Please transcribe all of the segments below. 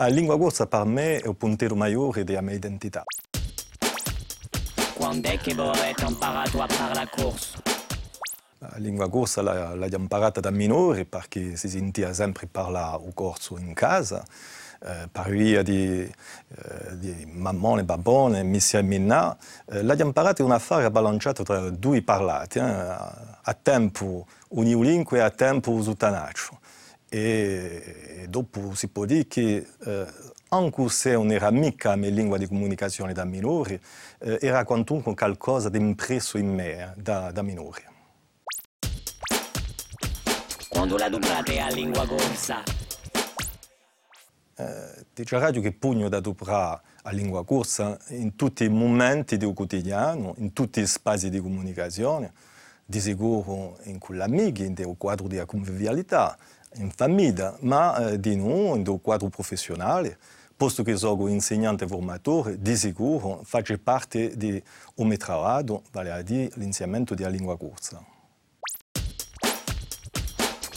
La lingua corsa per me è il punteggio maggiore della mia identità. Quando è che voi avete imparato a parlare corso? La lingua corsa l'ho imparata da minore perché si sentiva sempre parlare il corso in casa, eh, per via di, eh, di mammone, babone, missia e minna. Eh, l'ho imparata un affare bilanciato tra due parlati, eh, a tempo unilingue e a tempo usutanaccio. E, dopo si può dire che eh, anche se non era mica la mia lingua di comunicazione da minore, eh, era quantunque qualcosa di impresso in me eh, da, da minore. Quando la dublate a lingua corsa? Eh, dice radio che pugno da dublare a lingua corsa in tutti i momenti del quotidiano, in tutti gli spazi di comunicazione, di sicuro in con gli amici, nel quadro della convivialità, in famiglia, ma eh, di noi nel quadro professionale, posto che sono insegnante formatore, di sicuro faccio parte di un mio lavoro, vale a dire l'insegnamento della lingua corsa.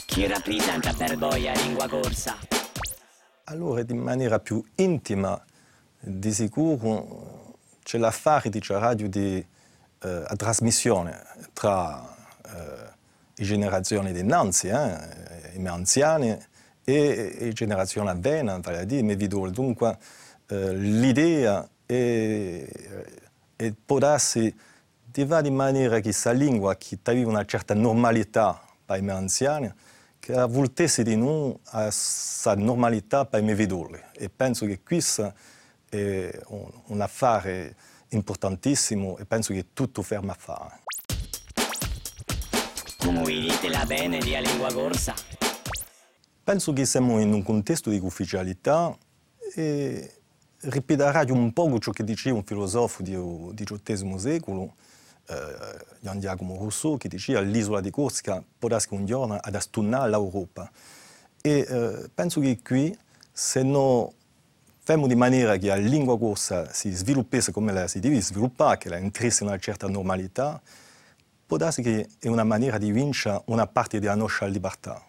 Chi rappresenta per voi la lingua corsa? Allora, in maniera più intima, di sicuro c'è l'affare di radio di eh, trasmissione tra eh, generazioni dinanzi, eh, i miei anziani e le generazioni avvena, vale a dire i miei vidoli. Dunque, eh, l'idea è, è può darsi di fare in maniera che questa lingua che aveva una certa normalità per i miei anziani, che avvoltesse di noi a questa normalità per i miei vidoli. E penso che questo è un, un affare importantissimo e penso che tutto ferma a fare. Come dite la bene di lingua corsa? Penso che siamo in un contesto di ufficialità e ripeterà un po' ciò che diceva un filosofo del XVIII secolo, eh, Gian Giacomo Rousseau, che diceva l'isola di Corsica può essere un giorno ad astunare l'Europa. E eh, penso che qui, se non facciamo di maniera che la lingua corsa si sviluppasse come la si deve sviluppare, che la entrasse in una certa normalità, può darsi che è una maniera di vincere una parte della nostra libertà.